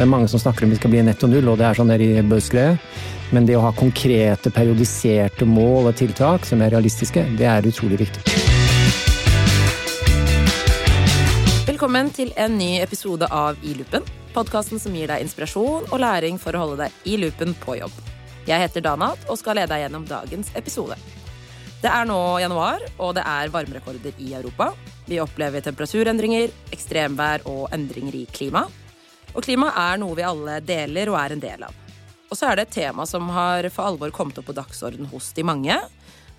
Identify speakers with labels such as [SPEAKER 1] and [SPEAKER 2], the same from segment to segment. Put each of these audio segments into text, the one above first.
[SPEAKER 1] Det er mange som snakker om vi skal bli netto null, og det er sånn der i buzzgreie. Men det å ha konkrete, periodiserte mål og tiltak som er realistiske, det er utrolig viktig.
[SPEAKER 2] Velkommen til en ny episode av I loopen. Podkasten som gir deg inspirasjon og læring for å holde deg i loopen på jobb. Jeg heter Danat og skal lede deg gjennom dagens episode. Det er nå januar, og det er varmerekorder i Europa. Vi opplever temperaturendringer, ekstremvær og endringer i klima. Og klima er noe vi alle deler og er en del av. Og så er det et tema som har for alvor kommet opp på dagsorden hos de mange,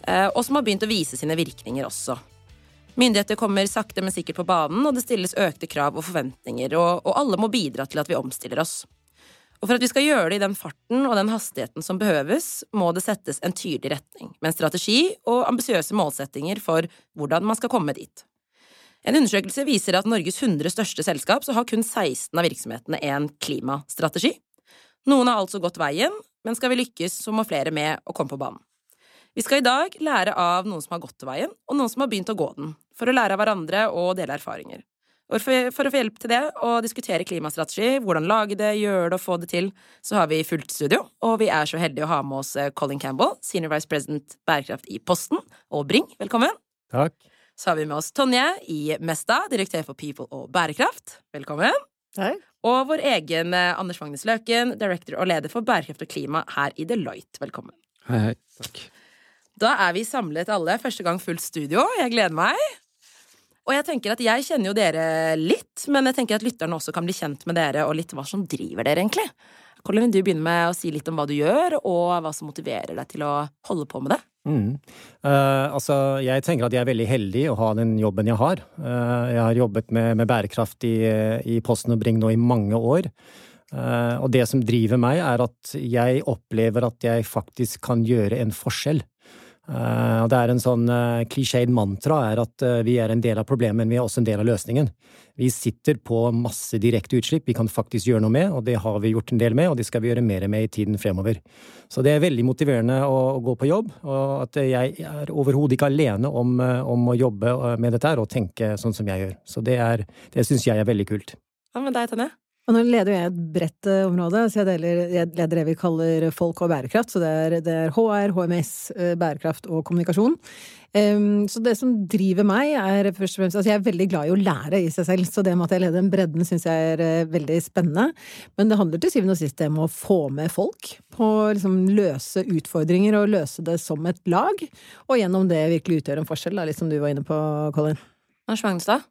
[SPEAKER 2] eh, og som har begynt å vise sine virkninger også. Myndigheter kommer sakte, men sikkert på banen, og det stilles økte krav og forventninger, og, og alle må bidra til at vi omstiller oss. Og for at vi skal gjøre det i den farten og den hastigheten som behøves, må det settes en tydelig retning, med en strategi og ambisiøse målsettinger for hvordan man skal komme dit. En undersøkelse viser at Norges 100 største selskap så har kun 16 av virksomhetene en klimastrategi. Noen har altså gått veien, men skal vi lykkes, så må flere med og komme på banen. Vi skal i dag lære av noen som har gått veien, og noen som har begynt å gå den, for å lære av hverandre og dele erfaringer. For, å få hjelp til det og diskutere klimastrategi, hvordan lage det, gjøre det og få det til, så har vi fullt studio, og vi er så heldige å ha med oss eh, Colin Campbell, senior vice president bærekraft i Posten, og Bring, velkommen.
[SPEAKER 1] Takk.
[SPEAKER 2] Så har vi med oss Tonje i Mesta, direktør for People og bærekraft. Velkommen.
[SPEAKER 3] Hei.
[SPEAKER 2] Og vår egen eh, Anders Magnus Løken, director og leder for bærekraft og klima her i Deloitte. Velkommen.
[SPEAKER 4] Hei, hei. Takk.
[SPEAKER 2] Da er vi samlet alle. Første gang fullt studio. Jeg gleder meg. Og jeg tenker at jeg kjenner jo dere litt, men jeg tenker at lytterne også kan bli kjent med dere og litt hva som driver dere, egentlig. Colin, vil du begynne med å si litt om hva du gjør, og hva som motiverer deg til å holde på med det?
[SPEAKER 1] Mm. Uh, altså, jeg tenker at jeg er veldig heldig å ha den jobben jeg har. Uh, jeg har jobbet med, med bærekraft i, i, Posten og Bring nå i mange år. Uh, og det som driver meg, er at jeg opplever at jeg faktisk kan gjøre en forskjell. Uh, det er en sånn uh, klisjéd mantra er at uh, vi er en del av problemet, men vi er også en del av løsningen. Vi sitter på masse direkte utslipp vi kan faktisk gjøre noe med, og det har vi gjort en del med, og det skal vi gjøre mer med i tiden fremover. Så det er veldig motiverende å, å gå på jobb, og at jeg er overhodet ikke alene om, om, å jobbe med dette her og tenke sånn som jeg gjør. Så det, er, det syns jeg er veldig kult.
[SPEAKER 2] Hva med deg, Tonje?
[SPEAKER 3] Og nå leder jeg et bredt eh, område, så jeg, deler, jeg, leder det vi kaller folk og bærekraft. Så det er, det er HR, HMS, eh, bærekraft og kommunikasjon. Så det som driver meg, er først og fremst Altså, jeg er veldig glad i å lære i seg selv, så det med at jeg leder den bredden, syns jeg er uh, veldig spennende. Men det handler til syvende og sist om å få med folk på å liksom, løse utfordringer og løse det som et lag. Og gjennom det virkelig utgjøre en forskjell, da, litt som du var inne på, Colin.
[SPEAKER 2] Lars Magnestad?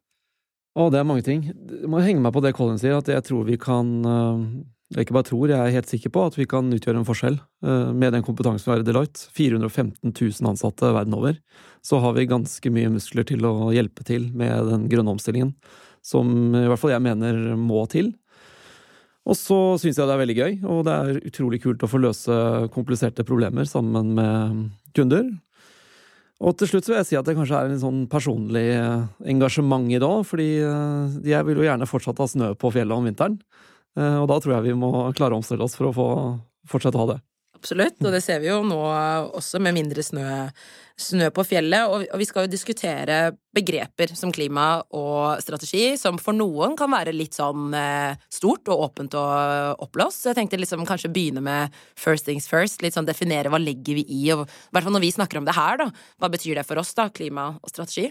[SPEAKER 4] Å, det er mange ting. Jeg må henge meg på det Colin sier, at jeg tror vi kan eh, Jeg ikke bare tror, jeg er helt sikker på at vi kan utgjøre en forskjell eh, med den kompetansen vi har i Deloitte. 415 000 ansatte verden over. Så har vi ganske mye muskler til å hjelpe til med den grønne omstillingen. Som i hvert fall jeg mener må til. Og så syns jeg det er veldig gøy, og det er utrolig kult å få løse kompliserte problemer sammen med kunder. Og til slutt så vil jeg si at det kanskje er en sånn personlig eh, engasjement i det òg, fordi eh, jeg vil jo gjerne fortsatt ha snø på fjellet om vinteren. Eh, og da tror jeg vi må klare å omstille oss for å få fortsette å ha det.
[SPEAKER 2] Absolutt, og det ser vi jo nå også med mindre snø, snø på fjellet. Og, vi skal jo diskutere begreper som klima og strategi, som for noen kan være litt sånn eh, stort og åpent og oppblåst. Så jeg tenkte liksom kanskje begynne med first things first. Litt sånn definere hva legger vi i, og i hvert fall når vi snakker om det her, da. Hva betyr det for oss, da? Klima og strategi?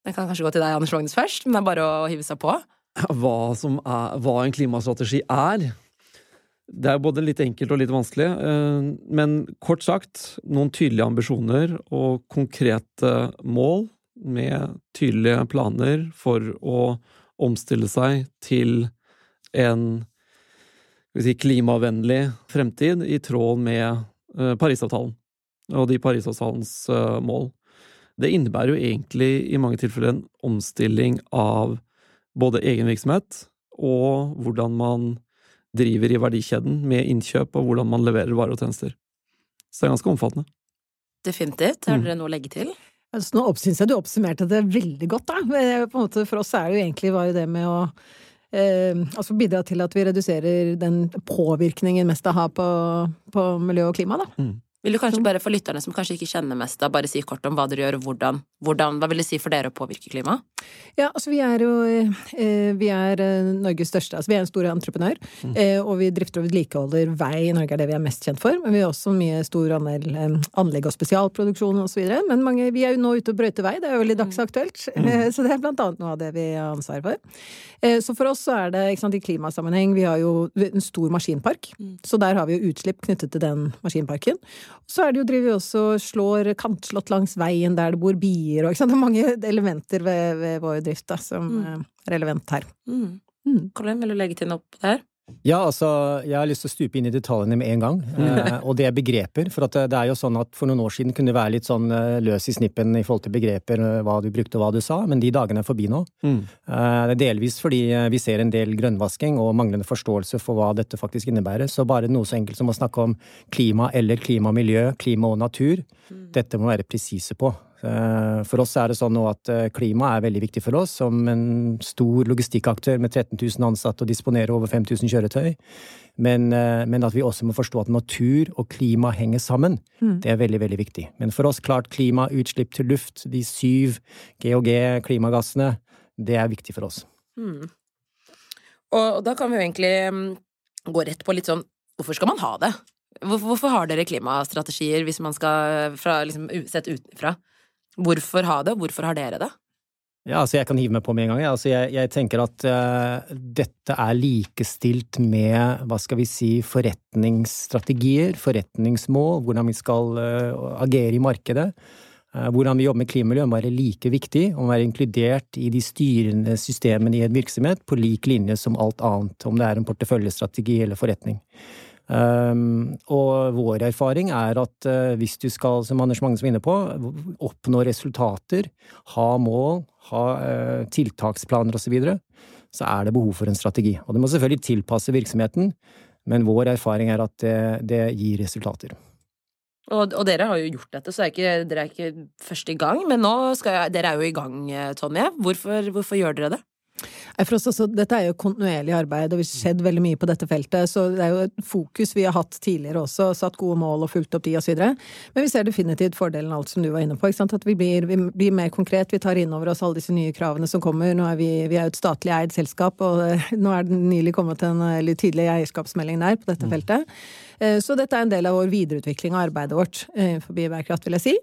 [SPEAKER 2] Det kan kanskje gå til deg, Anders Lognes, først, men det er bare å hive seg på.
[SPEAKER 4] Hva, er, hva en klimastrategi er? Det er både litt enkelt og litt vanskelig, eh, men kort sagt noen tydelige ambisjoner og konkrete mål med tydelige planer for å omstille seg til en si, klimavennlig fremtid i tråd med eh, Parisavtalen og de Parisavtalens eh, mål. Det innebærer jo egentlig i mange tilfeller en omstilling av både egen virksomhet og hvordan man driver i verdikjeden med innkjøp og hvordan man leverer varer og tjenester. Så det er ganske omfattende.
[SPEAKER 2] Definitivt. Har mm. dere noe å legge til?
[SPEAKER 3] Altså, nå syns jeg du oppsummerte det veldig godt, da. På en måte, for oss er det jo egentlig bare det med å eh, altså bidra til at vi reduserer den påvirkningen mest det har på, på miljø og klima, da. Mm.
[SPEAKER 2] Vil du kanskje bare for lytterne som kanskje ikke kjenner mest, da, bare si kort om hva dere gjør, og hvordan, hvordan Hva vil det si for dere å påvirke klimaet?
[SPEAKER 3] Ja, altså vi er jo eh, Vi er eh, Norges største Altså vi er en stor entreprenør, mm. eh, og vi drifter og vedlikeholder vei i Norge, er det vi er mest kjent for. Men vi har også mye stor andel eh, anlegg og spesialproduksjon osv. Men mange, vi er jo nå ute og brøyter vei, det er jo veldig dagsaktuelt. Mm. så det er blant annet noe av det vi har ansvar for. Eh, så for oss så er det ikke sant, i klimasammenheng Vi har jo en stor maskinpark, mm. så der har vi jo utslipp knyttet til den maskinparken. Så er det jo, driver vi også slår kantslått langs veien der det bor bier og ikke sant. Det er mange elementer ved, ved vår drift da, som mm. er relevant her. Mm.
[SPEAKER 2] Mm. Colin, vil du legge til noe på det her?
[SPEAKER 1] Ja, altså, jeg har lyst til å stupe inn i detaljene med en gang. Eh, og det er begreper. For det er jo sånn at for noen år siden kunne det være litt sånn eh, løs i snippen i forhold til begreper, eh, hva du brukte og hva du sa, men de dagene er forbi nå. Mm. Eh, det er delvis fordi eh, vi ser en del grønnvasking og manglende forståelse for hva dette faktisk innebærer. Så bare noe så enkelt som å snakke om klima eller klima og miljø, klima og natur, mm. dette må være presise på. Eh, for oss er det sånn nå at eh, klima er veldig viktig for oss, som en stor logistikkaktør med 13 000 ansatte og disponerer over 5000 kjøretøy. Men, eh, men, at vi også må forstå at natur og klima henger sammen. Mm. Det er veldig, veldig viktig. Men for oss, klart, klima, utslipp til luft, de syv GHG, klimagassene, det er viktig for oss. Mm.
[SPEAKER 2] Og da kan vi jo egentlig mm, gå rett på litt sånn Hvorfor skal man ha det? Hvorfor, hvorfor har dere klimastrategier hvis man skal fra, liksom, sett utenfra? Hvorfor ha det, hvorfor har dere det?
[SPEAKER 1] Ja, altså Jeg kan hive meg på med en gang. Altså jeg, jeg tenker at uh, dette er likestilt med hva skal vi si, forretningsstrategier, forretningsmål, hvordan vi skal uh, agere i markedet. Uh, hvordan vi jobber med klimamiljø må være like viktig, og være inkludert i de styrende systemene i en virksomhet på lik linje som alt annet, om det er en porteføljestrategi eller forretning. Um, og vår erfaring er at uh, hvis du skal, som Anders Magnus var inne på, oppnå resultater, ha mål, ha uh, tiltaksplaner osv., så, videre, så er det behov for en strategi. Og det må selvfølgelig tilpasse virksomheten, men vår erfaring er at det, det gir resultater.
[SPEAKER 2] Og, og, dere har jo gjort dette, så er ikke, dere er ikke først i gang. Men nå skal jeg, dere er jo i gang, eh, Tonje. Hvorfor, hvorfor gjør dere det?
[SPEAKER 3] For også, dette er jo kontinuerlig arbeid, og vi har skjedd veldig mye på dette feltet. Så det er jo et fokus vi har hatt tidligere også, satt gode mål og fulgt opp de osv. Men vi ser definitivt fordelen av alt som du var inne på. At vi blir, vi blir, mer konkret, vi tar inn over oss alle disse nye kravene som kommer. Nå er vi, vi er jo et statlig eid selskap, og nå er det nylig kommet en tydelig eierskapsmelding der på dette mm. feltet. Eh, så dette er en del av vår videreutvikling av arbeidet vårt innenfor forbi bærekraft, vil jeg si.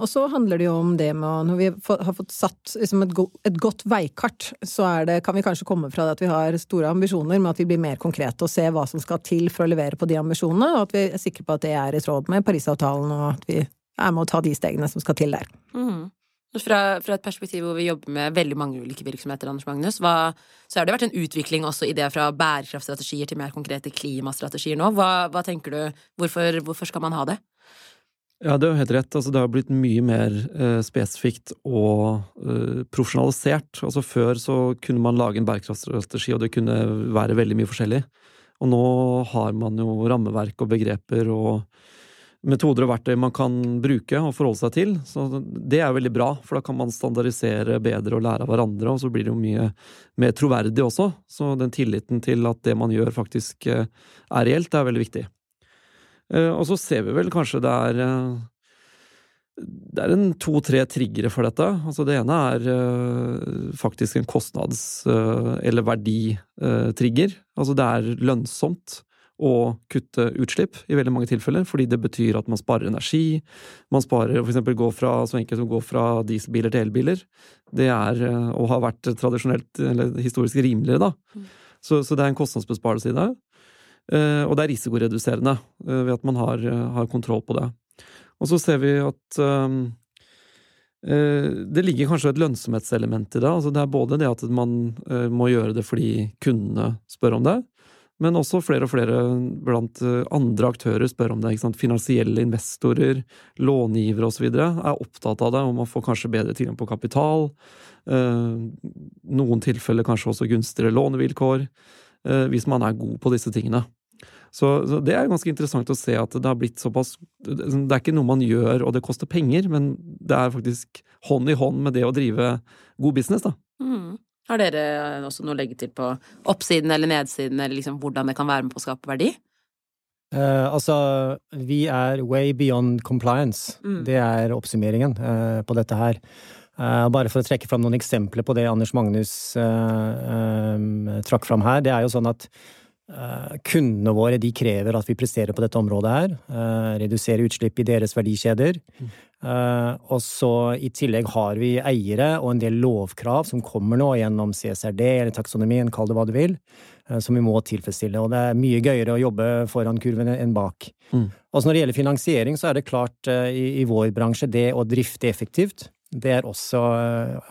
[SPEAKER 3] Og så handler det jo om det med Når vi har fått satt liksom et, godt veikart, så det, kan vi kanskje komme fra det at vi har store ambisjoner, men at vi blir mer konkrete og ser hva som skal til for å levere på de ambisjonene, og at vi er sikre på at det er i tråd med Parisavtalen, og at vi er med å ta de stegene som skal til der. Mm.
[SPEAKER 2] Fra, fra, et perspektiv hvor vi jobber med veldig mange ulike virksomheter, Anders Magnus, hva, så har det vært en utvikling også i det fra bærekraftstrategier til mer konkrete klimastrategier nå. Hva, hva tenker du, hvorfor, hvorfor, skal man ha det?
[SPEAKER 4] Ja, det er jo helt rett. Altså, det har blitt mye mer eh, spesifikt og eh, profesjonalisert. Altså, før så kunne man lage en bærekraftstrategi, og det kunne være veldig mye forskjellig. Og nå har man jo rammeverk og begreper og metoder og verktøy man kan bruke og forholde seg til. Så det er veldig bra, for da kan man standardisere bedre og lære av hverandre, og så blir det jo mye mer troverdig også. Så den tilliten til at det man gjør faktisk eh, er reelt, er veldig viktig. Eh, og så ser vi vel kanskje det er eh, det er en to-tre triggere for dette. Altså det ene er faktisk en kostnads- eller verditrigger. Altså det er lønnsomt å kutte utslipp i veldig mange tilfeller, fordi det betyr at man sparer energi. Man sparer eksempel gå fra, så enkelt som å gå fra dieselbiler til elbiler. Det er, eh, og har vært tradisjonelt, eller historisk rimeligere, da. Mm. Så, så, det er en kostnadsbesparelse i det. Eh, og det er risikoreduserende eh, ved at man har, har, kontroll på det. Og så ser vi at um, det ligger kanskje et lønnsomhetselement i det. altså Det er både det at man må gjøre det fordi kundene spør om det, men også flere og flere blant eh, andre aktører spør om det. Finansielle investorer, långivere osv. er opptatt av det, og man får kanskje bedre tilgang på kapital. Eh, noen tilfeller kanskje også gunstigere lånevilkår, eh, hvis man er god på disse tingene. Så, det er ganske interessant å se at det har blitt såpass Det er ikke noe man gjør og det koster penger, men det er faktisk hånd i hånd med det å drive god business, da. Mm.
[SPEAKER 2] Har dere også noe å legge til på oppsiden eller nedsiden, eller liksom hvordan det kan være med på å skape verdi?
[SPEAKER 1] Uh, altså, vi er way beyond compliance. Mm. Det er oppsummeringen uh, på dette her. Uh, bare for å trekke fram noen eksempler på det Anders Magnus trakk fram her. Det er jo sånn at kundene våre de krever at vi presterer på dette området her. redusere utslipp i deres verdikjeder. Mm. og så i tillegg har vi eiere og en del lovkrav som kommer nå gjennom CSRD eller taksonomien, kall det hva du vil. Eh, som vi må tilfredsstille. Og det er mye gøyere å jobbe foran kurven enn bak. Mm. Også når det gjelder finansiering, så er det klart eh, i, i, vår bransje det å drifte effektivt, det er også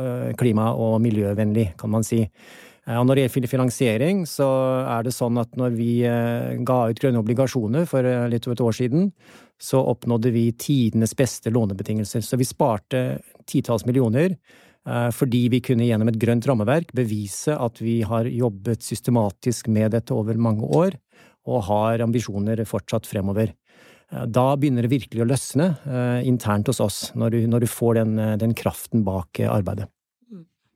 [SPEAKER 1] eh, klima- og miljøvennlig, kan man si. Og når det gjelder finansiering, så er det sånn at når vi ga ut grønne obligasjoner for litt over et år siden, så oppnådde vi tidenes beste lånebetingelser. Så vi sparte titalls millioner Eh, fordi vi kunne gjennom et grønt rammeverk bevise at vi har jobbet systematisk med dette over mange år, og har ambisjoner fortsatt fremover. Eh, da begynner det virkelig å løsne eh, internt hos oss, når du, når du får den, den kraften bak arbeidet.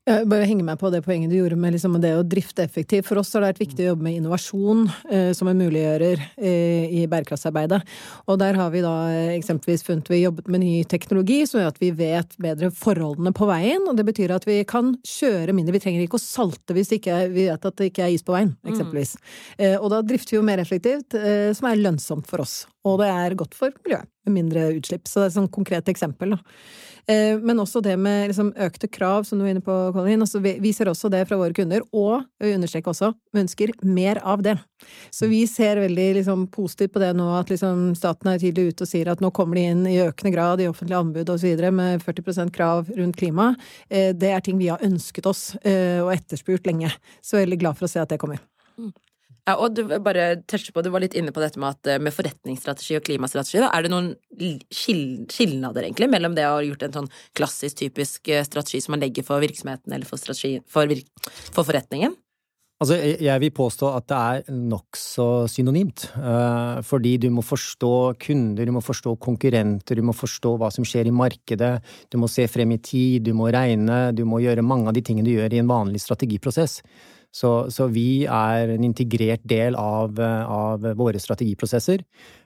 [SPEAKER 3] Jeg bare henger meg på det poenget du gjorde med liksom det å drifte effektivt. For oss har det vært viktig å jobbe med innovasjon eh, som en muliggjører eh, i bærekraftsarbeidet. Og der har vi da eh, eksempelvis funnet vi jobbet med ny teknologi som gjør at vi vet bedre forholdene på veien. Og det betyr at vi kan kjøre mindre. Vi trenger ikke å salte hvis ikke, vi vet at det ikke er is på veien, mm. eksempelvis. Mm. og da drifter vi jo mer effektivt, eh, som er lønnsomt for oss. Og det er godt for miljøet, med mindre utslipp. Så det er et sånt konkret eksempel. da. Eh, men også det med liksom økte krav, som du var inne på, Colin. Altså, vi ser også det fra våre kunder, og vi understreker også, vi ønsker mer av det. Så vi ser veldig liksom, positivt på det nå, at liksom, staten er tidlig ute og sier at nå kommer de inn i økende grad i offentlige anbud osv. med 40% krav rundt klima. Eh, det er ting vi har ønsket oss eh, og etterspurt lenge. Så veldig glad for å se at det kommer.
[SPEAKER 2] Ja, og du bare på, du var litt inne på dette med, at, eh, med forretningsstrategi og klimastrategi. Da. Er det noen skilnader egentlig mellom det å ha gjort en sånn klassisk, typisk eh, strategi som man legger for virksomheten eller for, for, virk, for forretningen?
[SPEAKER 1] Altså, jeg vil påstå at det er nokså synonymt. Eh, fordi du må forstå kunder, du må forstå konkurrenter, du må forstå hva som skjer i markedet, du må se frem i tid, du må regne, du må gjøre mange av de tingene du gjør i en vanlig strategiprosess. Så, så, vi er en integrert del av, av, våre strategiprosesser.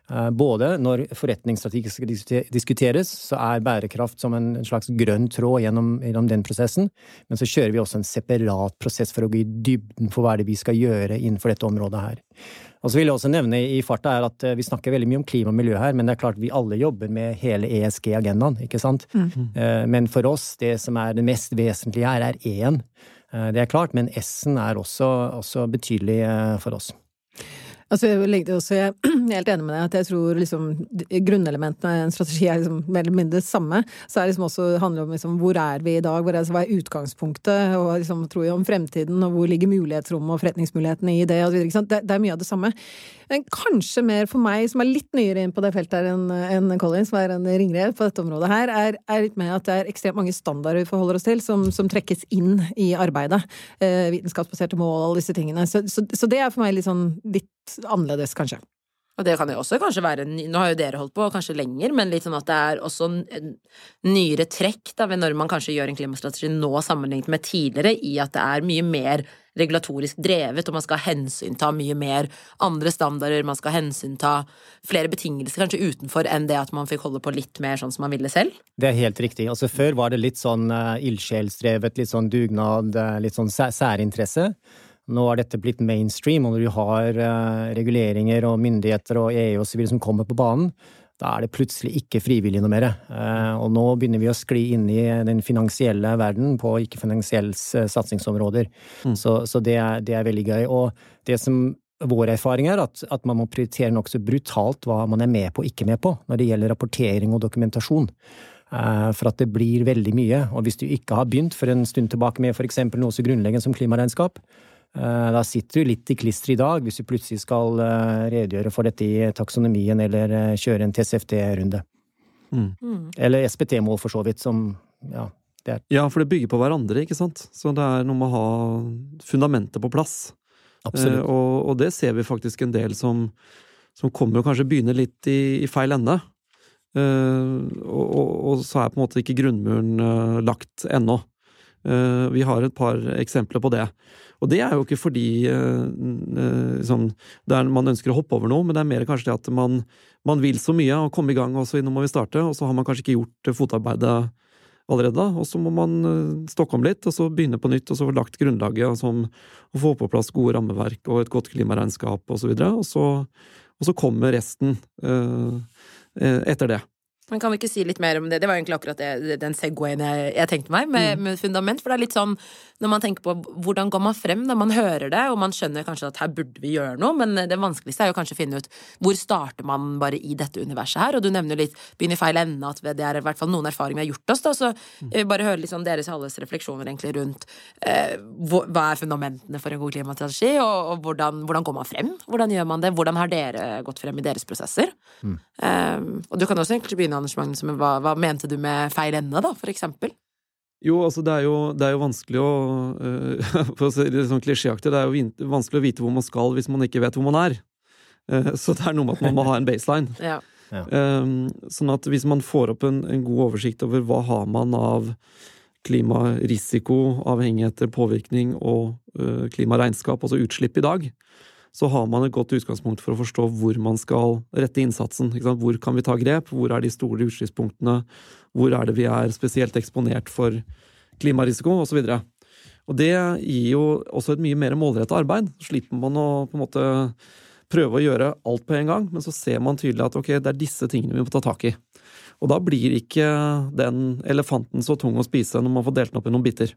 [SPEAKER 1] Eh, både når forretningsstrategi skal diskuteres, så er bærekraft som en slags grønn tråd gjennom, gjennom, den prosessen, men så kjører vi også en separat prosess for å gå i dybden for hva det er vi skal gjøre innenfor dette området her. Og så vil jeg også nevne i farta er at eh, vi snakker veldig mye om klima og miljø her, men det er klart vi alle jobber med hele ESG-agendaen, ikke sant? Mm. Eh, men for oss, det som er det mest vesentlige her, er én. Eh, det er klart, men S-en er også, også betydelig eh, for oss.
[SPEAKER 3] Altså, jeg, også, jeg er helt enig med deg at jeg tror liksom, grunnelementene i en strategi er liksom, mer eller mindre det samme. Så det liksom også, handler om liksom, hvor er vi i dag, hvor er, hva er utgangspunktet, og liksom, tror jeg om fremtiden, og hvor ligger mulighetsrommet og forretningsmulighetene i det, og så videre. Det, det, er mye av det samme. Men kanskje mer for meg, som er litt nyere inn på det feltet her enn en Colin, som er en ringrev på dette området her, er, er, litt med at det er ekstremt mange standarder vi forholder oss til, som, som trekkes inn i arbeidet. Eh, vitenskapsbaserte mål, alle disse tingene. Så, så, så det er for meg litt sånn litt annerledes, kanskje.
[SPEAKER 2] Og det kan jo også kanskje være Nå har jo dere holdt på kanskje lenger, men litt sånn at det er også nyere trekk da, ved når man kanskje gjør en klimastrategi nå sammenlignet med tidligere, i at det er mye mer regulatorisk drevet, og man skal hensynta mye mer andre standarder, man skal hensynta flere betingelser kanskje utenfor enn det at man fikk holde på litt mer sånn som man ville selv?
[SPEAKER 1] Det er helt riktig. Altså Før var det litt sånn uh, ildsjelsdrevet, litt sånn dugnad, uh, litt sånn særinteresse. Nå er dette blitt mainstream, og når du har uh, reguleringer og myndigheter og EU osv. som kommer på banen, da er det plutselig ikke frivillig noe mer. Uh, og nå begynner vi å skli inn i den finansielle verden på ikke-finansielle uh, satsingsområder. Mm. Så, så det, er, det, er, veldig gøy. Og det som vår erfaring er at, at man må prioritere nokså brutalt hva man er med på og ikke med på når det gjelder rapportering og dokumentasjon. For at det blir veldig mye. Og hvis du ikke har begynt for en stund tilbake med eksempel noe så grunnleggende som klimaregnskap, Eh, da sitter du litt i klister i dag, hvis du plutselig skal eh, redegjøre for dette i taksonomien eller eh, kjøre en TCFD-runde. Mm. mm. Eller SPT-mål, for så vidt, som ja, det er.
[SPEAKER 4] Ja, for det bygger på hverandre, ikke sant? Så det er noe med å ha fundamentet på plass.
[SPEAKER 1] Absolutt.
[SPEAKER 4] Eh, og, og, det ser vi faktisk en del som, som kommer og kanskje begynner litt i, i feil ende. Eh, og, og, og, så er på en måte ikke grunnmuren eh, lagt ennå. Eh, vi har et par eksempler på det. Og det er jo ikke fordi liksom, man ønsker å hoppe over noe, men det er mer kanskje det at man, man vil så mye og komme i gang, og så nå må vi starte, og så har man kanskje ikke gjort fotarbeidet allerede. Og så må man stokke om litt, og så begynne på nytt, og så få lagt grunnlaget som å få på plass gode rammeverk og et godt klimaregnskap osv. Og, så og, og så kommer resten uh, etter det.
[SPEAKER 2] Men kan vi ikke si litt mer om det? Det var egentlig akkurat det, den Segwayen jeg, jeg, tenkte meg, med, mm. med, fundament. For det er litt sånn når man tenker på hvordan går man frem når man hører det, og man skjønner kanskje at her burde vi gjøre noe, men det vanskeligste er jo kanskje å finne ut hvor starter man bare i dette universet her. Og du nevner jo litt begynn i feil ende, at det er i hvert fall noen erfaringer vi har gjort oss. da, Så jeg vil bare høre litt sånn deres alles refleksjoner egentlig rundt eh, hva er fundamentene for en god klimastrategi, og, og hvordan, hvordan, går man frem? Hvordan gjør man det? Hvordan har dere gått frem i deres prosesser? Mm. Um, og du kan også egentlig begynne Anders Magnus, men hva, hva, mente du med feil ende, da, for eksempel?
[SPEAKER 4] Jo, altså det er jo, det er jo vanskelig å uh, For å si det sånn klisjéaktig, det er jo vanskelig å vite hvor man skal hvis man ikke vet hvor man er. Uh, så det er noe med at man må ha en baseline.
[SPEAKER 2] ja.
[SPEAKER 4] Ja. Um, sånn at hvis man får opp en, en, god oversikt over hva har man av klimarisiko, avhengigheter, påvirkning og uh, klimaregnskap, altså utslipp i dag, så har man et godt utgangspunkt for å forstå hvor man skal rette innsatsen. Hvor kan vi ta grep, hvor er de store utslippspunktene, hvor er det vi er spesielt eksponert for klimarisiko, osv. Og, det gir jo også et mye mer målretta arbeid. Slipper man å på en måte prøve å gjøre alt på en gang, men så ser man tydelig at ok, det er disse tingene vi må ta tak i. Og da blir ikke den elefanten så tung å spise når man får delt den opp i noen biter.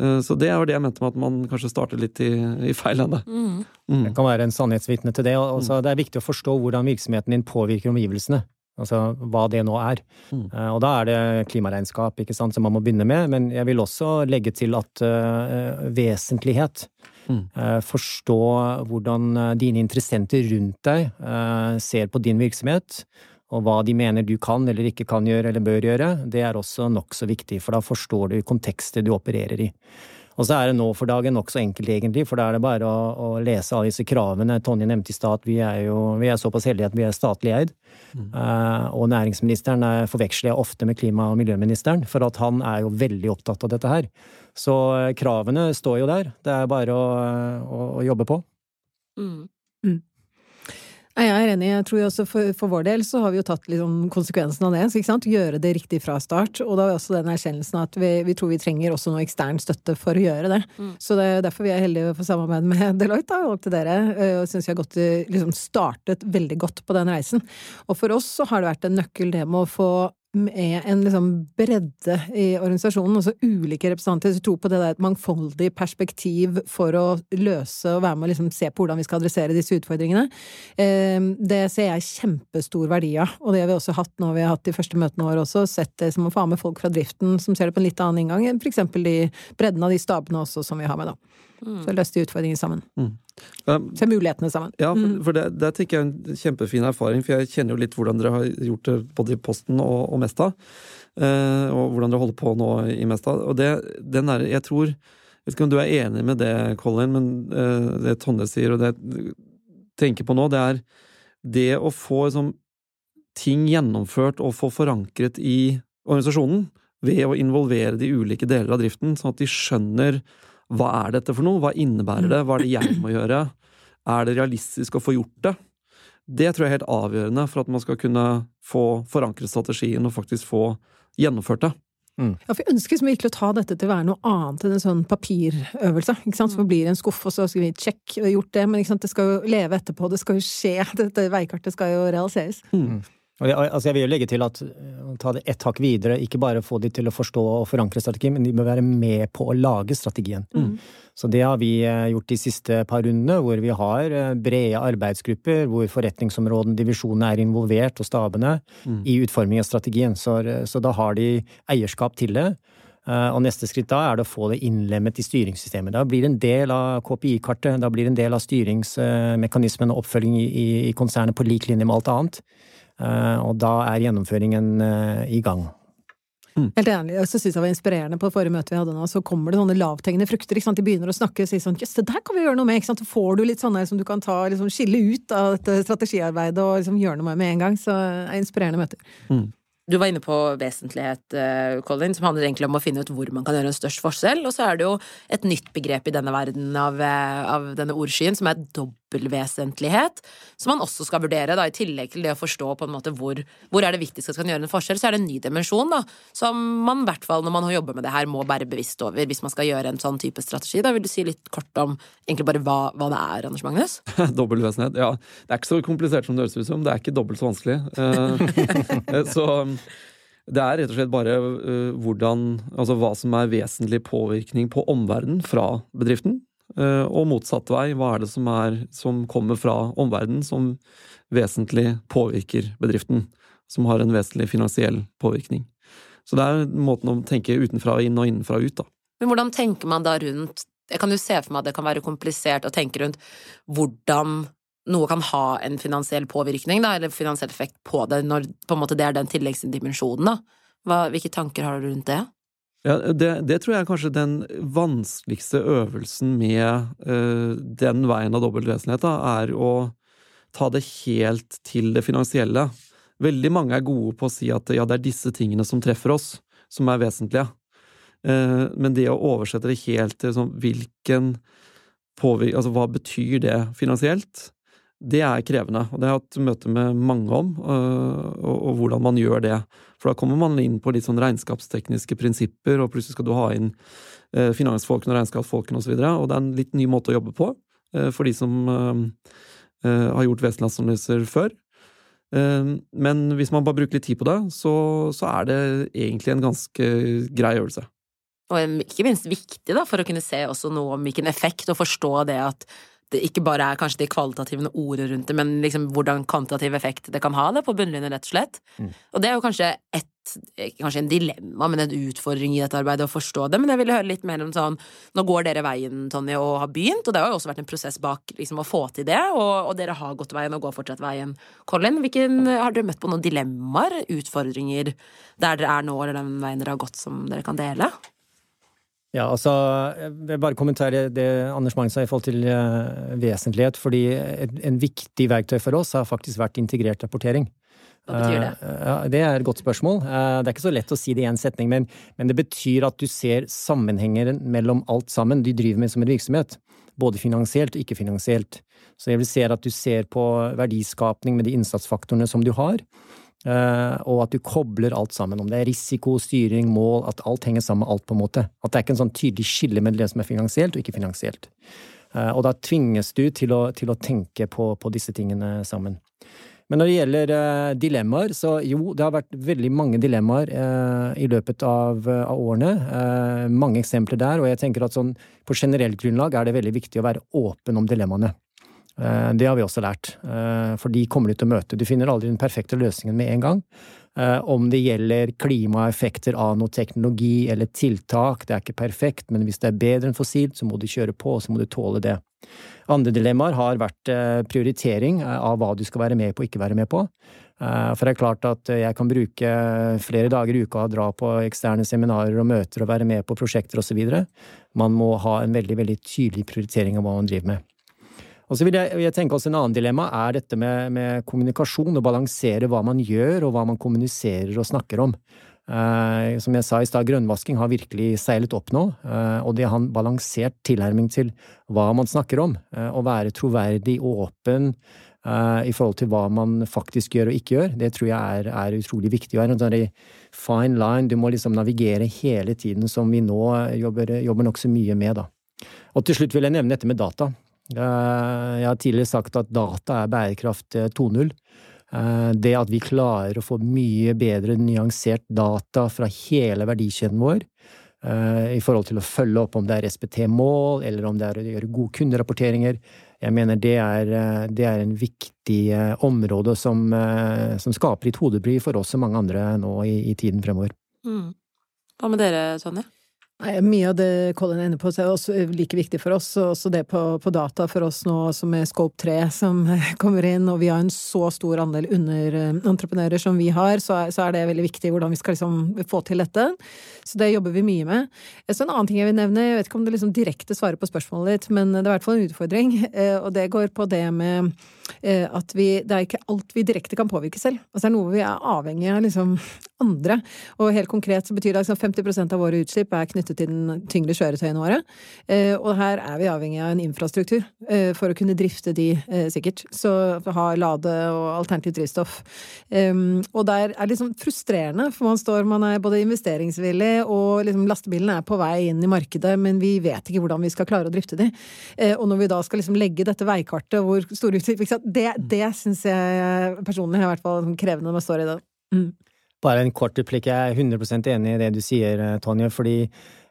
[SPEAKER 4] Eh, så det var det jeg mente med at man kanskje starter litt i, i feil ende. Mm.
[SPEAKER 1] Mm. Det kan være en sannhetsvitne til det. Altså, mm. det er viktig å forstå hvordan virksomheten din påvirker omgivelsene. Altså hva det nå er. Mm. Uh, og da er det klimaregnskap ikke sant, som man må begynne med, men jeg vil også legge til at uh, vesentlighet. Uh, forstå hvordan dine interessenter rundt deg ser på din virksomhet, og hva de mener du kan eller ikke kan gjøre eller bør gjøre, det er også nokså viktig, for da forstår du kontekstet du opererer i. Og så er det nå for dagen nokså enkelt, egentlig, for da er det bare å, å lese alle disse kravene. Tonje nevnte i stad at vi er jo vi er såpass heldige at vi er statlig eid. Mm. Uh, og næringsministeren er, forveksler jeg ofte med klima- og miljøministeren, for at han er jo veldig opptatt av dette her. Så uh, kravene står jo der. Det er bare å, å, å jobbe på. Mm. Mm.
[SPEAKER 3] Jeg er enig. Jeg tror også for, for, vår del så har vi jo tatt liksom konsekvensen av det. ikke sant? Gjøre det riktig fra start. Og da har vi også den erkjennelsen at vi, vi, tror vi trenger også noe ekstern støtte for å gjøre det. Mm. Så det er derfor vi er heldige å få samarbeide med Deloitte da, og til dere. Eh, og syns vi har gått, liksom startet veldig godt på den reisen. Og for oss så har det vært en nøkkel det med å få med en liksom bredde i organisasjonen, altså ulike representanter jeg tror på det der et mangfoldig perspektiv for å løse og være med å liksom se på hvordan vi skal adressere disse utfordringene. Ehm, det ser jeg kjempestor verdi av, og det har vi også hatt når vi har hatt de første møtene våre også, sett det som å få med folk fra driften som ser det på en litt annen inngang for eksempel de bredden av de stabene også som vi har med, da. Mm. Så løste de utfordringene sammen. Mm. Um, Se mulighetene sammen.
[SPEAKER 4] Ja, for, mm. for det, det tenker jeg er en kjempefin erfaring, for jeg kjenner jo litt hvordan dere har gjort det både i Posten og, og Mesta. Eh, og hvordan dere holder på nå i Mesta. Og det, den er, jeg tror Jeg vet ikke om du er enig med det, Colin, men eh, det Tonje sier, og det jeg tenker på nå, det er det å få liksom, ting gjennomført og få forankret i organisasjonen ved å involvere de ulike deler av driften, sånn at de skjønner hva er dette for noe? Hva innebærer det? Hva er det jeg må gjøre? Er det realistisk å få gjort det? Det tror jeg er helt avgjørende for at man skal kunne få forankret strategien og faktisk få gjennomført det.
[SPEAKER 3] Mm. Ja, for jeg ønsker liksom virkelig å ta dette til å være noe annet enn en sånn papirøvelse. ikke sant? Så blir det en skuff, og så skal vi sjekke, gjort det, men ikke sant? det skal jo leve etterpå, det skal jo skje. Dette veikartet skal jo realiseres. Mm.
[SPEAKER 1] Altså jeg vil jo legge til at ta det ett hakk videre, ikke bare få de til å forstå og forankre strategien, men de må være med på å lage strategien. Mm. Så det har vi eh, gjort de siste par rundene, hvor vi har eh, brede arbeidsgrupper, hvor forretningsområden, divisjonene er involvert, og stabene, mm. i utforming av strategien. Så, så, da har de eierskap til det. Eh, og neste skritt da er det å få det innlemmet i styringssystemet. Da blir det en del av KPI-kartet, da blir det en del av styringsmekanismen og oppfølging i, i konsernet på lik linje med alt annet. Eh, og da er gjennomføringen eh, i gang.
[SPEAKER 3] Mm. Helt enig. Jeg syns det var inspirerende på det forrige møtet vi hadde nå. Så kommer det sånne lavthengende frukter. ikke sant? De begynner å snakke og si sånn Jøss, det der kan vi gjøre noe med! ikke sant? Så får du litt sånne som du kan ta, liksom, skille ut av dette strategiarbeidet og liksom gjøre noe med med en gang. Så det er inspirerende møter. Mm.
[SPEAKER 2] Du var inne på vesentlighet, eh, Colin, som handler egentlig om å finne ut hvor man kan gjøre en størst forskjell. Og så er det jo et nytt begrep i denne verden av, eh, av denne ordskyen, som er dobbeltvesentlighet. Som man også skal vurdere, da, i tillegg til det å forstå på en måte hvor, hvor er det viktigst at kan gjøre en forskjell. Så er det en ny dimensjon, da, som man i hvert fall når man jobber med det her, må være bevisst over hvis man skal gjøre en sånn type strategi. Da vil du si litt kort om egentlig bare hva, hva det er, Anders Magnus?
[SPEAKER 4] Dobbeltvesenhet, ja. Det er ikke så komplisert som det høres ut som. Det er ikke dobbelt så vanskelig. Eh, så det er rett og slett bare hvordan Altså hva som er vesentlig påvirkning på omverdenen fra bedriften. Uh, og motsatt vei. Hva er det som, er, som kommer fra omverdenen som vesentlig påvirker bedriften? Som har en vesentlig finansiell påvirkning. Så det er måten å tenke utenfra inn og innenfra ut, da.
[SPEAKER 2] Men hvordan tenker man da rundt Jeg kan jo se for meg at det kan være komplisert å tenke rundt hvordan noe kan ha en finansiell påvirkning, da, eller finansiell effekt på det, når på en måte det er den tilleggsdimensjonen, da. Hva, hvilke tanker har du rundt det?
[SPEAKER 4] Ja, det, det, tror jeg er kanskje den vanskeligste øvelsen med uh, den veien av dobbeltvesenhet, da, er å ta det helt til det finansielle. Veldig mange er gode på å si at ja, det er disse tingene som treffer oss, som er vesentlige. Uh, men det å oversette det helt til sånn hvilken påvirkning Altså hva betyr det finansielt? Det er krevende, og det har jeg hatt møte med mange om, øh, og, og, hvordan man gjør det. For da kommer man inn på litt sånn regnskapstekniske prinsipper, og plutselig skal du ha inn øh, finansfolkene og regnskapsfolkene osv., og, så og det er en litt ny måte å jobbe på øh, for de som har gjort vesentlighetsanalyser før. Men hvis man bare bruker litt tid på det, så, så er det egentlig en ganske grei øvelse.
[SPEAKER 2] Og ikke minst viktig, da, for å kunne se også noe om hvilken effekt, og forstå det at det ikke bare er kanskje de kvalitative ordene rundt det, men liksom hvordan kvantitativ effekt det kan ha det på bunnlinjen, rett og slett. Mm. Og det er jo kanskje et Kanskje en dilemma, men en utfordring i dette arbeidet å forstå det. Men jeg ville høre litt mer om sånn Nå går dere veien, Tonje, og har begynt, og det har jo også vært en prosess bak liksom, å få til det, og, og, dere har gått veien og går fortsatt veien. Colin, hvilken, har dere møtt på noen dilemmaer, utfordringer, der dere er nå, eller den veien dere har gått, som dere kan dele?
[SPEAKER 1] Ja, altså, jeg vil bare kommentere det Anders Magnus sa i forhold til uh, vesentlighet. Fordi en, en, viktig verktøy for oss har faktisk vært integrert rapportering.
[SPEAKER 2] Hva betyr det?
[SPEAKER 1] Ja, det er et godt spørsmål. Uh, det er ikke så lett å si det i én setning, men, men, det betyr at du ser sammenhenger mellom alt sammen de driver med som en virksomhet. Både finansielt og ikke-finansielt. Så jeg vil se at du ser på verdiskapning med de innsatsfaktorene som du har. Eh, og at du kobler alt sammen. Om det er risiko, styring, mål, at alt henger sammen med alt, på en måte. At det er ikke en sånn tydelig skille med det som er finansielt og ikke finansielt. Eh, og da tvinges du til å, til å tenke på, på, disse tingene sammen. Men når det gjelder uh, dilemmaer, så jo, det har vært veldig mange dilemmaer i løpet av, av årene. Mange eksempler der, og jeg tenker at sånn på generelt grunnlag er det veldig viktig å være åpen om dilemmaene. Eh, det har vi også lært, eh, for de kommer du til å møte. Du finner aldri den perfekte løsningen med en gang. Eh, om det gjelder klimaeffekter av noe teknologi eller tiltak, det er ikke perfekt, men hvis det er bedre enn fossilt, så må du kjøre på, og så må du tåle det. Andre dilemmaer har vært prioritering av hva du skal være med på og ikke være med på. For det er klart at jeg kan bruke flere dager i uka og dra på eksterne seminarer og møter og være med på prosjekter osv. Man må ha en veldig, veldig tydelig prioritering av hva man driver med. Og så vil jeg, jeg, tenke også En annen dilemma er dette med, med kommunikasjon, å balansere hva man gjør og hva man kommuniserer og snakker om. Eh, som jeg sa i stad, grønnvasking har virkelig seilet opp nå, eh, og det har en balansert tilnærming til hva man snakker om. Eh, å være troverdig og åpen i forhold til hva man faktisk gjør og ikke gjør, det tror jeg er, er utrolig viktig. Og er en sånn fine line, du må liksom navigere hele tiden, som vi nå jobber, jobber nokså mye med, da. Og til slutt vil jeg nevne dette med data. Jeg har tidligere sagt at data er bærekraft 2.0. Eh, det at vi klarer å få mye bedre nyansert data fra hele verdikjeden vår, eh, i forhold til å følge opp om det er SPT-mål, eller om det er å gjøre gode kunderapporteringer. Jeg mener det er, eh, det er en viktig område som, som, skaper litt hodebry for oss og mange andre nå i, i tiden fremover. Mm.
[SPEAKER 2] Hva med dere, Sonja?
[SPEAKER 3] Nei, mye av det Colin er inne på, er også like viktig for oss. Også det på, på data for oss nå som er Scope 3 som kommer inn, og vi har en så stor andel underentreprenører som vi har, så er, så er, det veldig viktig hvordan vi skal liksom få til dette. Så det jobber vi mye med. Så en annen ting jeg vil nevne, jeg vet ikke om det liksom direkte svarer på spørsmålet ditt, men det er i hvert fall en utfordring, eh, og det går på det med at vi, det er ikke alt vi direkte kan påvirke selv. Altså det er noe vi er avhengig av liksom andre. Og helt konkret så betyr det at liksom 50% av våre utslipp er knyttet til den tyngre kjøretøyene våre. Og her er vi avhengig av en infrastruktur for å kunne drifte de sikkert. Så ha lade og alternativt drivstoff. Og der er det liksom frustrerende, for man står, man er både investeringsvillig og liksom lastebilen er på vei inn i markedet, men vi vet ikke hvordan vi skal klare å drifte de. Og når vi da skal liksom legge dette veikartet hvor store utslipp Det, det syns jeg personlig er i hvert fall krevende når man står i det. Mm.
[SPEAKER 1] Bare en kort replikk. Jeg er 100% enig i det du sier, Tonje. fordi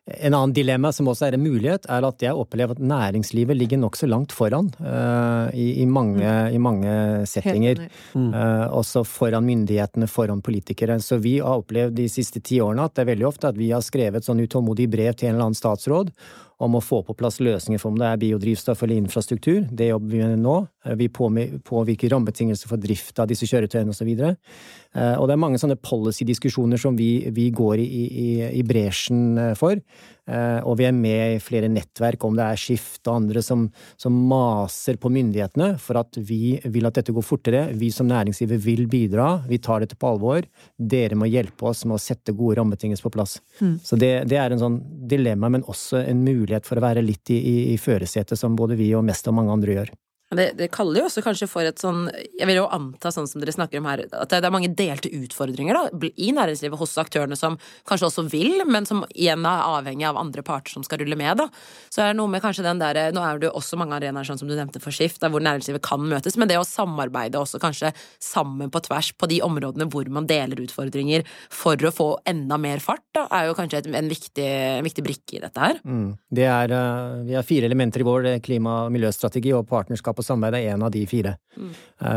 [SPEAKER 1] en annen dilemma som også er en mulighet, er at jeg opplever at næringslivet ligger nokså langt foran uh, i, i, mange, mm. i, mange, settinger. Mm. Uh, også foran myndighetene, foran politikere. Så vi har opplevd de siste ti årene at det er veldig ofte at vi har skrevet sånn utålmodig brev til en eller annen statsråd om å få på plass løsninger for om det er biodrivstoff eller infrastruktur. Det jobber vi med nå. Vi påvirker rammebetingelser for drift av disse kjøretøyene osv. Og, så og det er mange sånne policy-diskusjoner som vi, vi går i, i, i bresjen for. Eh, og vi er med i flere nettverk, om det er Skift og andre, som, som, maser på myndighetene for at vi vil at dette går fortere. Vi som næringsgiver vil bidra, vi tar dette på alvor. Dere må hjelpe oss med å sette gode rammebetingelser på plass. Mm. Så det, det, er en sånn dilemma, men også en mulighet for å være litt i, i, i førersetet, som både vi og mest og mange andre gjør.
[SPEAKER 2] Det, det, kaller jo også kanskje for et sånn Jeg vil jo anta, sånn som dere snakker om her, at det er mange delte utfordringer da, i næringslivet hos aktørene som kanskje også vil, men som igjen er avhengig av andre parter som skal rulle med. da. Så er det noe med kanskje den der, Nå er det jo også mange arenaer sånn som du nevnte for Skift, hvor næringslivet kan møtes, men det å samarbeide også kanskje sammen på tvers på de områdene hvor man deler utfordringer for å få enda mer fart, da, er jo kanskje et, en, viktig, en, viktig, brikke i dette her.
[SPEAKER 1] Mm. Det er, uh, vi har fire elementer i vår klima- og miljøstrategi, og partnerskap og samarbeid er en av de fire. Mm.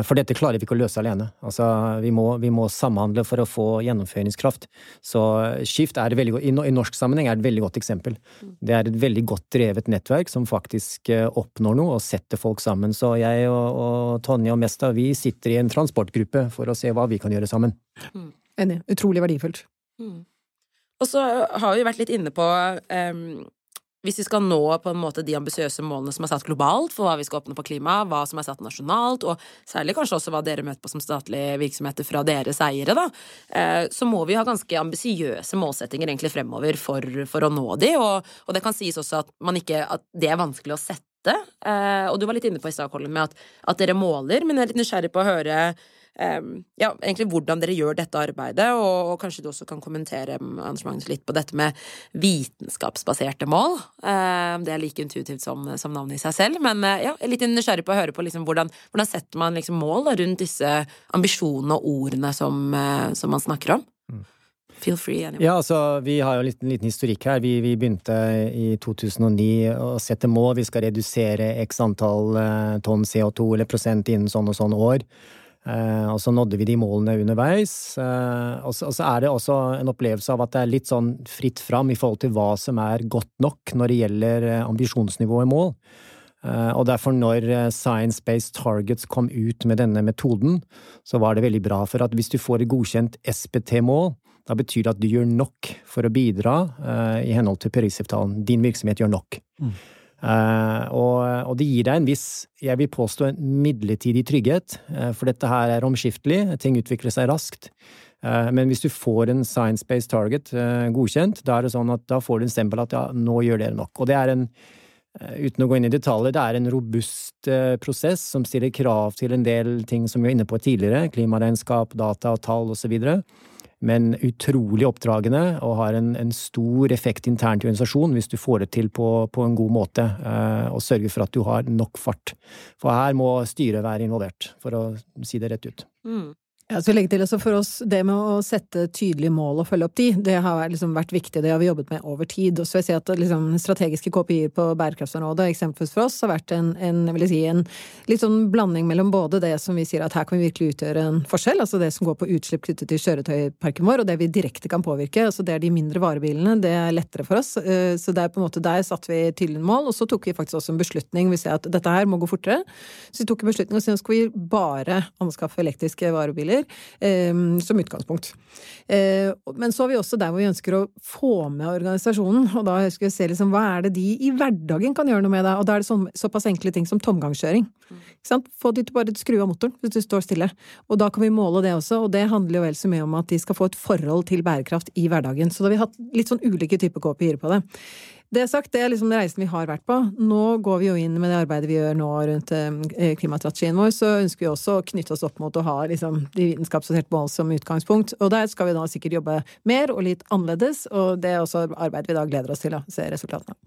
[SPEAKER 1] For dette klarer vi ikke å løse alene. Altså, vi må, vi må, samhandle for å få gjennomføringskraft. Så Skift er veldig, i norsk sammenheng er et veldig godt eksempel. Mm. Det er et veldig godt drevet nettverk som faktisk eh, oppnår noe og setter folk sammen. Så jeg og, og Tonje og Mesta vi sitter i en transportgruppe for å se hva vi kan gjøre sammen.
[SPEAKER 3] Mm. Enig. Utrolig verdifullt. Mm.
[SPEAKER 2] Og så har vi vært litt inne på um, hvis vi skal nå på en måte de ambisiøse målene som er satt globalt for hva vi skal oppnå på klima, hva som er satt nasjonalt, og særlig kanskje også hva dere møter på som statlige virksomheter fra deres eiere, da, eh, så må vi ha ganske ambisiøse målsettinger egentlig fremover for, for å nå de, og, og, det kan sies også at, ikke, at det er vanskelig å sette. Eh, og du var litt inne på i stad, Colin, med at, at dere måler, men jeg er litt nysgjerrig på å høre ja, egentlig hvordan dere gjør dette arbeidet, og, og kanskje du også kan kommentere Anders Magnus, litt på dette med vitenskapsbaserte mål. det er like intuitivt som, som navnet i seg selv, men eh, ja, jeg er litt nysgjerrig på å høre på liksom, hvordan, hvordan setter man liksom, mål da, rundt disse ambisjonene og ordene som, eh, som man snakker om. Mm. Feel free. Anyway.
[SPEAKER 1] Ja, altså, Vi har jo en liten, liten historikk her. Vi, vi, begynte i 2009 å sette mål. Vi skal redusere x antall eh, tonn CO2 eller prosent innen sånn og sånn år. Eh, og så nådde vi de målene underveis. Eh, og så, er det også en opplevelse av at det er litt sånn fritt fram i forhold til hva som er godt nok når det gjelder eh, ambisjonsnivået i mål. Og derfor, når Science Based Targets kom ut med denne metoden, så var det veldig bra. For at hvis du får et godkjent SPT-mål, da betyr det at du gjør nok for å bidra i henhold til Parisavtalen. Din virksomhet gjør nok. Mm. Uh, og, og, det gir deg en viss, jeg vil påstå, en midlertidig trygghet, uh, for dette her er omskiftelig, ting utvikler seg raskt. Uh, men hvis du får en science-based target godkjent, da er det sånn at da får du en stempel at ja, nå gjør dere nok. Og det er en, uten å gå inn i detaljer, det er en robust prosess som stiller krav til en del ting som vi var inne på tidligere, klimaregnskap, data og tall osv men utrolig oppdragende og har en, en, stor effekt internt i organisasjonen hvis du får det til på, på en god måte eh, og sørger for at du har nok fart. For her må styret være involvert, for å si det rett ut. Mm.
[SPEAKER 3] Ja, skal legge til, altså For oss, det med å sette tydelige mål og følge opp de, det har liksom vært viktig. Det har vi jobbet med over tid. Og så vil jeg si at liksom, strategiske KPI-er på bærekraftsområdet, eksempelvis for oss, har vært en, en, jeg si, en litt sånn blanding mellom både det som vi sier at her kan vi virkelig utgjøre en forskjell, altså det som går på utslipp knyttet til kjøretøyparken vår, og det vi direkte kan påvirke. altså Det er de mindre varebilene. Det er lettere for oss. Eh, så det er på en måte der satte vi tydelige mål, og så tok vi faktisk også en beslutning. Vi ser at dette her må gå fortere. Så vi tok en beslutning og så skal vi bare anskaffe elektriske varebiler måler, eh, som utgangspunkt. Eh, men så er vi også der hvor vi ønsker å få med organisasjonen, og da skal vi se liksom, hva er det de i hverdagen kan gjøre noe med det, og da er det sånn, såpass enkle ting som tomgangskjøring. Få de til bare skru av motoren hvis du står stille, og da kan vi måle det også, og det handler jo vel så mye om at de skal få et forhold til bærekraft i hverdagen. Så da har vi hatt litt sånn ulike typer KPI-er på det. Det sagt, det er liksom reisen vi har vært på. Nå går vi jo inn med det arbeidet vi gjør nå rundt eh, klimastrategien vår, så ønsker vi også å knytte oss opp mot å ha liksom, de vitenskapsbaserte mål som utgangspunkt. Og der skal vi da sikkert jobbe mer og litt annerledes, og det er også arbeid vi da gleder oss til å se resultatene av.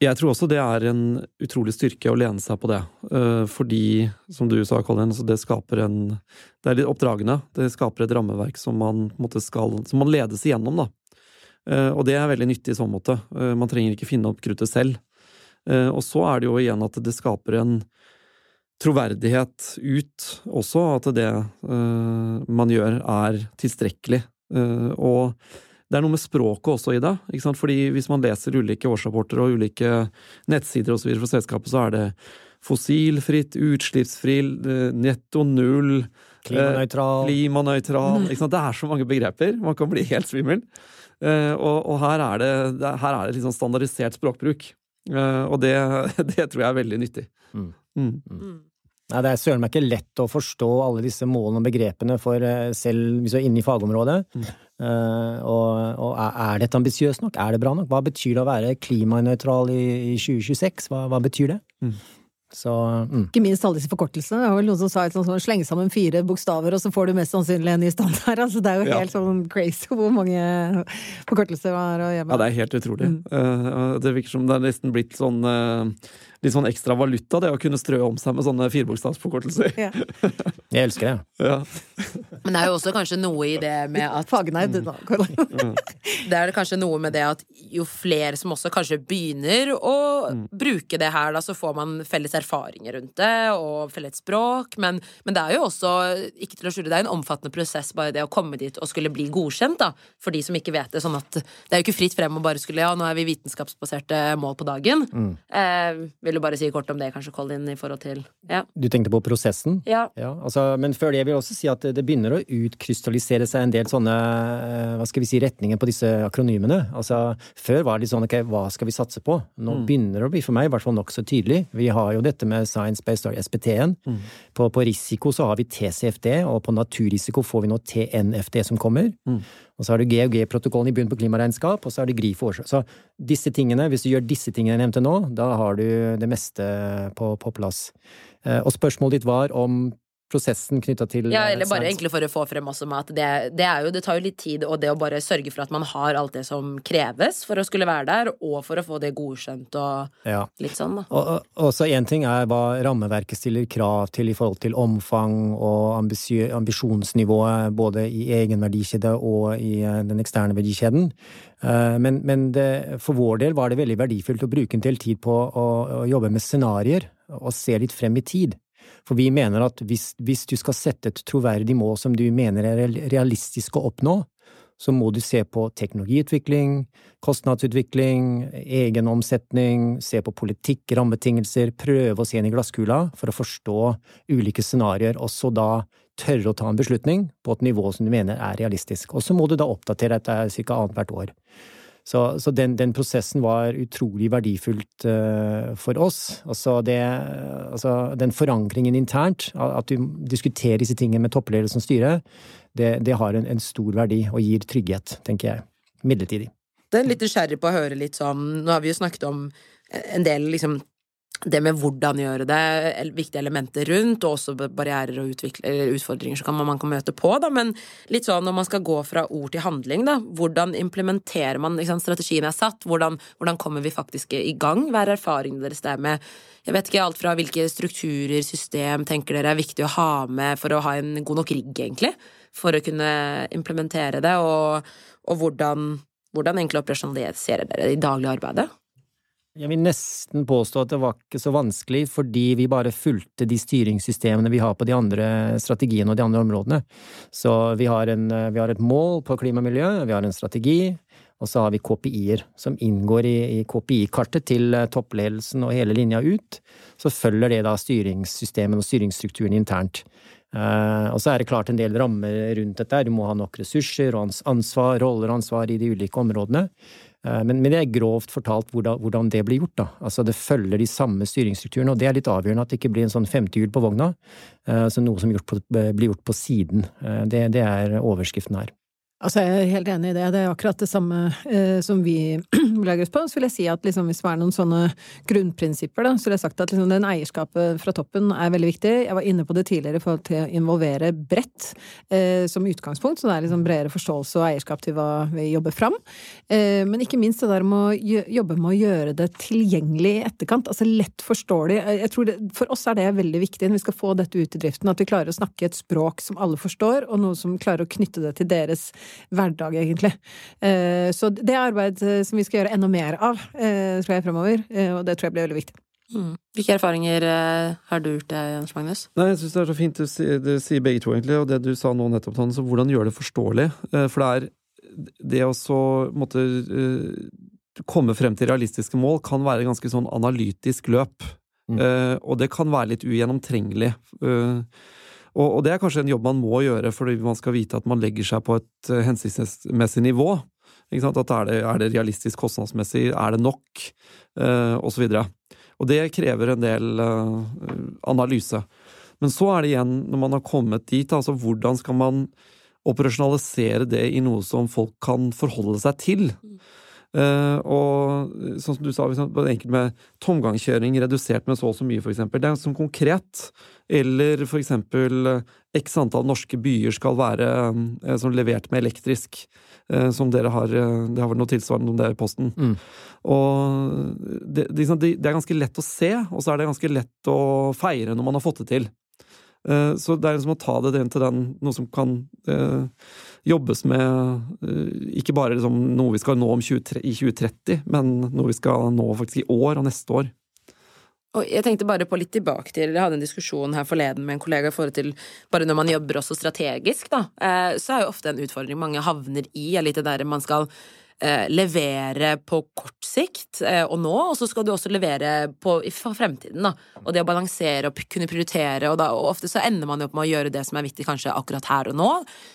[SPEAKER 4] Jeg tror også det er en utrolig styrke å lene seg på det. Eh, fordi, som du sa, Colin, det skaper en Det er litt oppdragende. Det skaper et rammeverk som man, skal, som man ledes igjennom, da. Eh, og det er veldig nyttig i sånn måte. Eh, man trenger ikke finne opp kruttet selv. Og så er det jo igjen at det skaper en troverdighet ut også, at det man gjør er tilstrekkelig. Og det er noe med språket også i det. ikke sant? Fordi hvis man leser ulike årsrapporter og ulike nettsider så videre fra selskapet, så er det fossilfritt, utslippsfritt, eh, netto null
[SPEAKER 1] Klimanøytral.
[SPEAKER 4] Eh, klimanøytral. Det er så mange begreper. Man kan bli helt svimmel. Eh, og, og her, er det, her er det litt sånn standardisert språkbruk. Og det, det, tror jeg er veldig nyttig. Mm. Mm.
[SPEAKER 1] mm. Nei, Det er søren meg ikke lett å forstå alle disse målene og begrepene for eh, selv hvis du er inne i fagområdet. Mm. Uh, og, og, er dette ambisiøst nok? Er det bra nok? Hva betyr det å være klimanøytral i, i 2026? Hva, hva, betyr det? Mm.
[SPEAKER 3] Så, mm. Ikke minst alle disse forkortelsene. Det var vel noen som sa et sånt sånn slenge sammen fire bokstaver, og så får du mest sannsynlig en ny standard. Altså, det er jo helt ja. sånn crazy hvor mange forkortelser man har å gjøre med.
[SPEAKER 4] Ja, det er helt utrolig. Mm. Uh, det virker som det er nesten blitt sånn uh, litt sånn ekstra valuta, det å kunne strø om seg med sånne firebokstavsforkortelser. Ja.
[SPEAKER 1] Jeg elsker det. Ja.
[SPEAKER 2] Men det er jo også kanskje noe i det med at
[SPEAKER 3] Fagnerd, da.
[SPEAKER 2] det er kanskje noe med det at jo flere som også kanskje begynner å mm. bruke det her, da så får man felles erfaringer rundt det, og felles språk. Men, men, det er jo også, ikke til å skjule, det er en omfattende prosess bare det å komme dit og skulle bli godkjent, da. For de som ikke vet det. Sånn at det er jo ikke fritt frem å bare skulle ja, nå er vi vitenskapsbaserte mål på dagen. Mm. Eh, vil du bare si kort om det, kanskje, Colin, i forhold til ja.
[SPEAKER 1] Du tenkte på prosessen?
[SPEAKER 2] Ja.
[SPEAKER 1] ja altså, men før det vil jeg også si at det begynner å utkrystallisere seg en del sånne eh, hva skal vi si, retninger på disse akronymene. Altså, før var det litt sånn ok, hva skal vi satse på? Nå mm. begynner det å bli for meg i hvert fall nokså tydelig. Vi har jo dette med Science Based Target, SPT-en. Mm. På, på, risiko så har vi TCFD, og på naturrisiko får vi nå TNFD som kommer. Mm. Og så har du GOG-protokollen i bunnen på klimaregnskap, og så har du GRI for årsak. Så disse tingene, hvis du gjør disse tingene jeg nevnte nå, da har du det meste på, på plass. Eh, og spørsmålet ditt var om prosessen knytta til
[SPEAKER 2] Ja, eller bare egentlig for å få frem også med at det, det, er jo, det tar jo litt tid, og det å bare sørge for at man har alt det som kreves for å skulle være der, og for å få det godkjent og ja. litt sånn, da.
[SPEAKER 1] Og, og så én ting er hva rammeverket stiller krav til i forhold til omfang og ambisjonsnivået både i egen verdikjede og i eh, den eksterne verdikjeden. Eh, men, men det, for vår del var det veldig verdifullt å bruke en del tid på å, å jobbe med scenarioer og se litt frem i tid. For vi mener at hvis, hvis, du skal sette et troverdig mål som du mener er realistisk å oppnå, så må du se på teknologiutvikling, kostnadsutvikling, egen omsetning, se på politikk, rammebetingelser, prøve å se inn i glasskula for å forstå ulike scenarioer, og så da tørre å ta en beslutning på et nivå som du mener er realistisk. Og så må du da oppdatere dette ca. annethvert år. Så, så den, den, prosessen var utrolig verdifullt uh, for oss. Altså, det, altså den forankringen internt, at du diskuterer disse tingene med toppledelsen og styret, det, det har en, en, stor verdi og gir trygghet, tenker jeg. Midlertidig.
[SPEAKER 2] Det er litt nysgjerrig på å høre litt sånn Nå har vi jo snakket om en del liksom det med hvordan gjøre det, viktige elementer rundt, og også barrierer og utfordringer som man, kan møte på. Da. Men litt sånn når man skal gå fra ord til handling, da, hvordan implementerer man liksom, Strategien er satt, hvordan, hvordan, kommer vi faktisk i gang? Hva er erfaringene deres der med jeg vet ikke, alt fra hvilke strukturer, system tenker dere er viktig å ha med for å ha en god nok rigg, egentlig, for å kunne implementere det, og, og hvordan, hvordan egentlig operasjonaliserer dere det i daglig arbeidet?
[SPEAKER 1] Jeg vil nesten påstå at det var ikke så vanskelig, fordi vi bare fulgte de styringssystemene vi har på de andre strategiene og de andre områdene. Så vi har, en, vi har et mål på klima og miljø, vi har en strategi, Og så har vi KPI-er som inngår i, i KPI-kartet til eh, toppledelsen og hele linja ut. Så følger det da styringssystemet og styringsstrukturen internt. Uh, og så er det klart en del rammer rundt dette. Du må ha nok ressurser og ansvar, roller og ansvar i de ulike områdene. Uh, men, men, det er grovt fortalt hvordan, hvordan, det blir gjort. da. Altså Det følger de samme styringsstrukturene, og det er litt avgjørende at det ikke blir en sånn femtehjul på vogna. Uh, altså noe som gjort på, blir gjort på siden. Det, det er overskriften her.
[SPEAKER 3] Altså, jeg er helt enig i det. Det er akkurat det samme eh, som vi lager oss på. Så vil jeg si at liksom, hvis det er noen sånne grunnprinsipper, da, så vil jeg sagt at liksom, den eierskapet fra toppen er veldig viktig. Jeg var inne på det tidligere i forhold til å involvere bredt eh, som utgangspunkt, så det er liksom bredere forståelse og eierskap til hva vi jobber fram. Eh, men ikke minst det der med å jobbe med å gjøre det tilgjengelig i etterkant, altså lett forståelig. Jeg tror det, For oss er det veldig viktig når vi skal få dette ut i driften, at vi klarer å snakke et språk som alle forstår, og noe som klarer å knytte det til deres hverdag, egentlig. Eh, så det er arbeid eh, som vi skal gjøre enda mer av, eh, tror jeg, fremover. Og det tror jeg blir veldig viktig.
[SPEAKER 2] Mm. Hvilke erfaringer har du gjort deg, Jens Magnus?
[SPEAKER 4] Nei, jeg syns det er så fint du sier begge to, egentlig, og det du sa nå nettopp, Tanne, så hvordan gjøre det forståelig. For det er det å så måtte komme frem til realistiske mål kan være ganske sånn analytisk løp. Mm. og det kan være litt ugjennomtrengelig. Og, og, det er kanskje en jobb man må gjøre fordi man skal vite at man legger seg på et uh, hensiktsmessig nivå. At er det, er det, realistisk kostnadsmessig, er det nok, Og osv. Og, og det krever en del eh, analyse. Men så er det igjen, når man har kommet dit, altså hvordan skal man operasjonalisere det i noe som folk kan forholde seg til? Uh, og sånn som du sa, enkelt med tomgangskjøring redusert med så og så mye, eksempel. Det er sånn konkret. Eller eksempel uh, x antall norske byer skal være sånn levert med elektrisk. som dere har Det har vært noe tilsvarende om det i Posten. Mm. Og det, det, det, er ganske lett å se, og så er det ganske lett å feire når man har fått det til. Så det er liksom å ta det til den, noe som kan jobbes med eh, ikke bare liksom noe vi skal nå 20, i 2030, men noe vi skal nå faktisk i år og neste år.
[SPEAKER 2] Og jeg tenkte bare på litt tilbake til, Jeg hadde en diskusjon her forleden med en kollega i forhold til bare når man jobber også strategisk, da, eh, så er jo ofte en utfordring mange havner i, er litt det der man skal eh, levere på kort sikt eh, og nå, og så skal du også levere på, for fremtiden. Da. Og det å balansere og kunne prioritere, og, da, og ofte så ender man jo opp med å gjøre det som er viktig kanskje akkurat her og nå.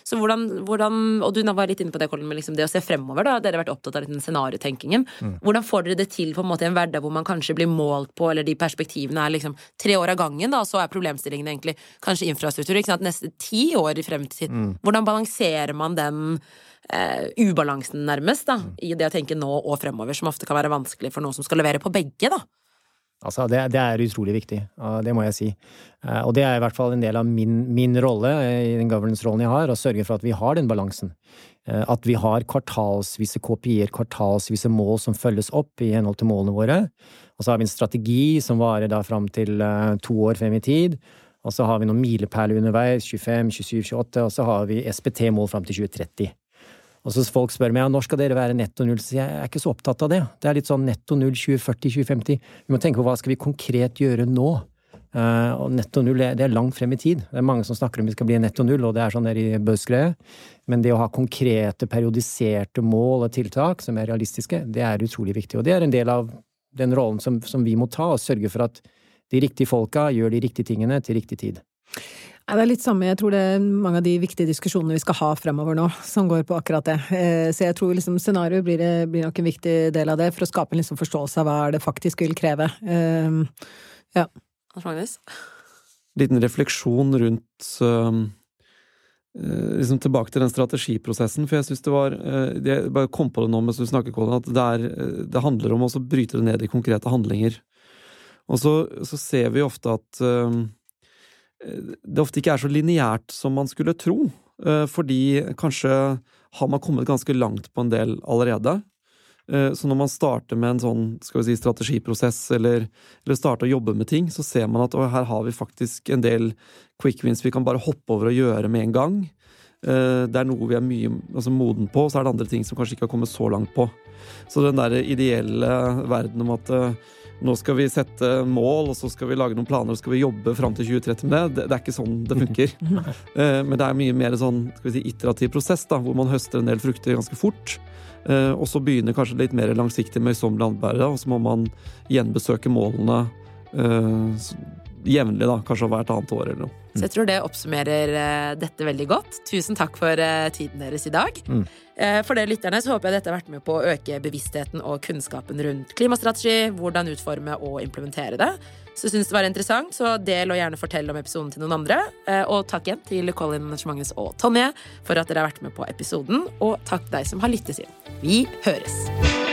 [SPEAKER 2] Så hvordan, hvordan Og du var litt inne på det, Colin, med liksom det å se fremover, da. Dere har vært opptatt av den scenariotenkingen. Mm. Hvordan får dere det til på en måte i en hverdag hvor man kanskje blir målt på, eller de perspektivene er liksom tre år av gangen, da, og så er problemstillingen egentlig kanskje infrastruktur, ikke sant, neste ti år i fremtid. Mm. Hvordan balanserer man den uh, ubalansen, nærmest, da, i det å tenke nå og fremover, som ofte kan være vanskelig for noen som skal levere på begge, da.
[SPEAKER 1] Altså, det, det er utrolig viktig, det må jeg si. Eh, og det er i hvert fall en del av min, min rolle i den governance-rollen jeg har, å sørge for at vi har den balansen. Eh, at vi har kvartalsvise KPI-er, kvartalsvise mål som følges opp i henhold til målene våre. Og så har vi en strategi som varer da fram til to år frem i tid. Og så har vi noen milepæler underveis, 25, 27, 28, og så har vi SPT-mål fram til 2030. Og så folk spør meg ja, når skal dere være netto null, så jeg er ikke så opptatt av det. Det er litt sånn netto null 2040, 2050. Vi må tenke på hva skal vi konkret gjøre nå? Uh, og netto null det er langt frem i tid. Det er mange som snakker om vi skal bli netto null, og det er sånn der i buzz-greie. Men det å ha konkrete, periodiserte mål og tiltak som er realistiske, det er utrolig viktig. Og det er en del av den rollen som, som vi må ta, og sørge for at de riktige folka gjør de riktige tingene til riktig tid.
[SPEAKER 3] Det er litt samme, jeg tror det er mange av de viktige diskusjonene vi skal ha fremover nå, som går på akkurat det. Eh, så jeg tror liksom scenarioet blir, blir, nok en viktig del av det, for å skape en liksom forståelse av hva det faktisk vil kreve. Eh, ja.
[SPEAKER 2] Magnus?
[SPEAKER 4] Liten refleksjon rundt um, liksom tilbake til den strategiprosessen, for jeg syns det var Jeg bare kom på det nå mens du snakker, Colin, at det, er, det handler om å bryte det ned i konkrete handlinger. Og så, så ser vi ofte at um, det ofte ikke er så lineært som man skulle tro. Eh, fordi kanskje har man kommet ganske langt på en del allerede. Eh, så når man starter med en sånn skal vi si, strategiprosess, eller, eller starter å jobbe med ting, så ser man at her har vi faktisk en del quick wins vi kan bare hoppe over og gjøre med en gang. Eh, det er noe vi er mye altså, moden på, og så er det andre ting som kanskje ikke har kommet så langt på. Så den der ideelle verden om at nå skal vi sette mål, og så skal vi lage noen planer og så skal vi jobbe fram til 2030 med det. det. Det er ikke sånn det funker. Eh, men det er mye mer sånn skal vi si, iterativ prosess, da, hvor man høster en del frukter ganske fort. Eh, og så begynner kanskje litt mer langsiktig møysommelig arbeid, og så må man gjenbesøke målene eh, jevnlig, da, kanskje hvert annet år eller noe.
[SPEAKER 2] Så jeg tror det oppsummerer eh, dette veldig godt. Tusen takk for eh, tiden deres i dag.
[SPEAKER 1] Mm.
[SPEAKER 2] Eh, For dere lytterne så håper jeg dette har vært med på å øke bevisstheten og kunnskapen rundt klimastrategi, hvordan utforme og implementere det. Så syns det var interessant, så del og gjerne fortell om episoden til noen andre. Og takk igjen til Colin Arrangementets og Tonje for at dere har vært med på episoden, og takk deg som har lyttet inn. Vi høres!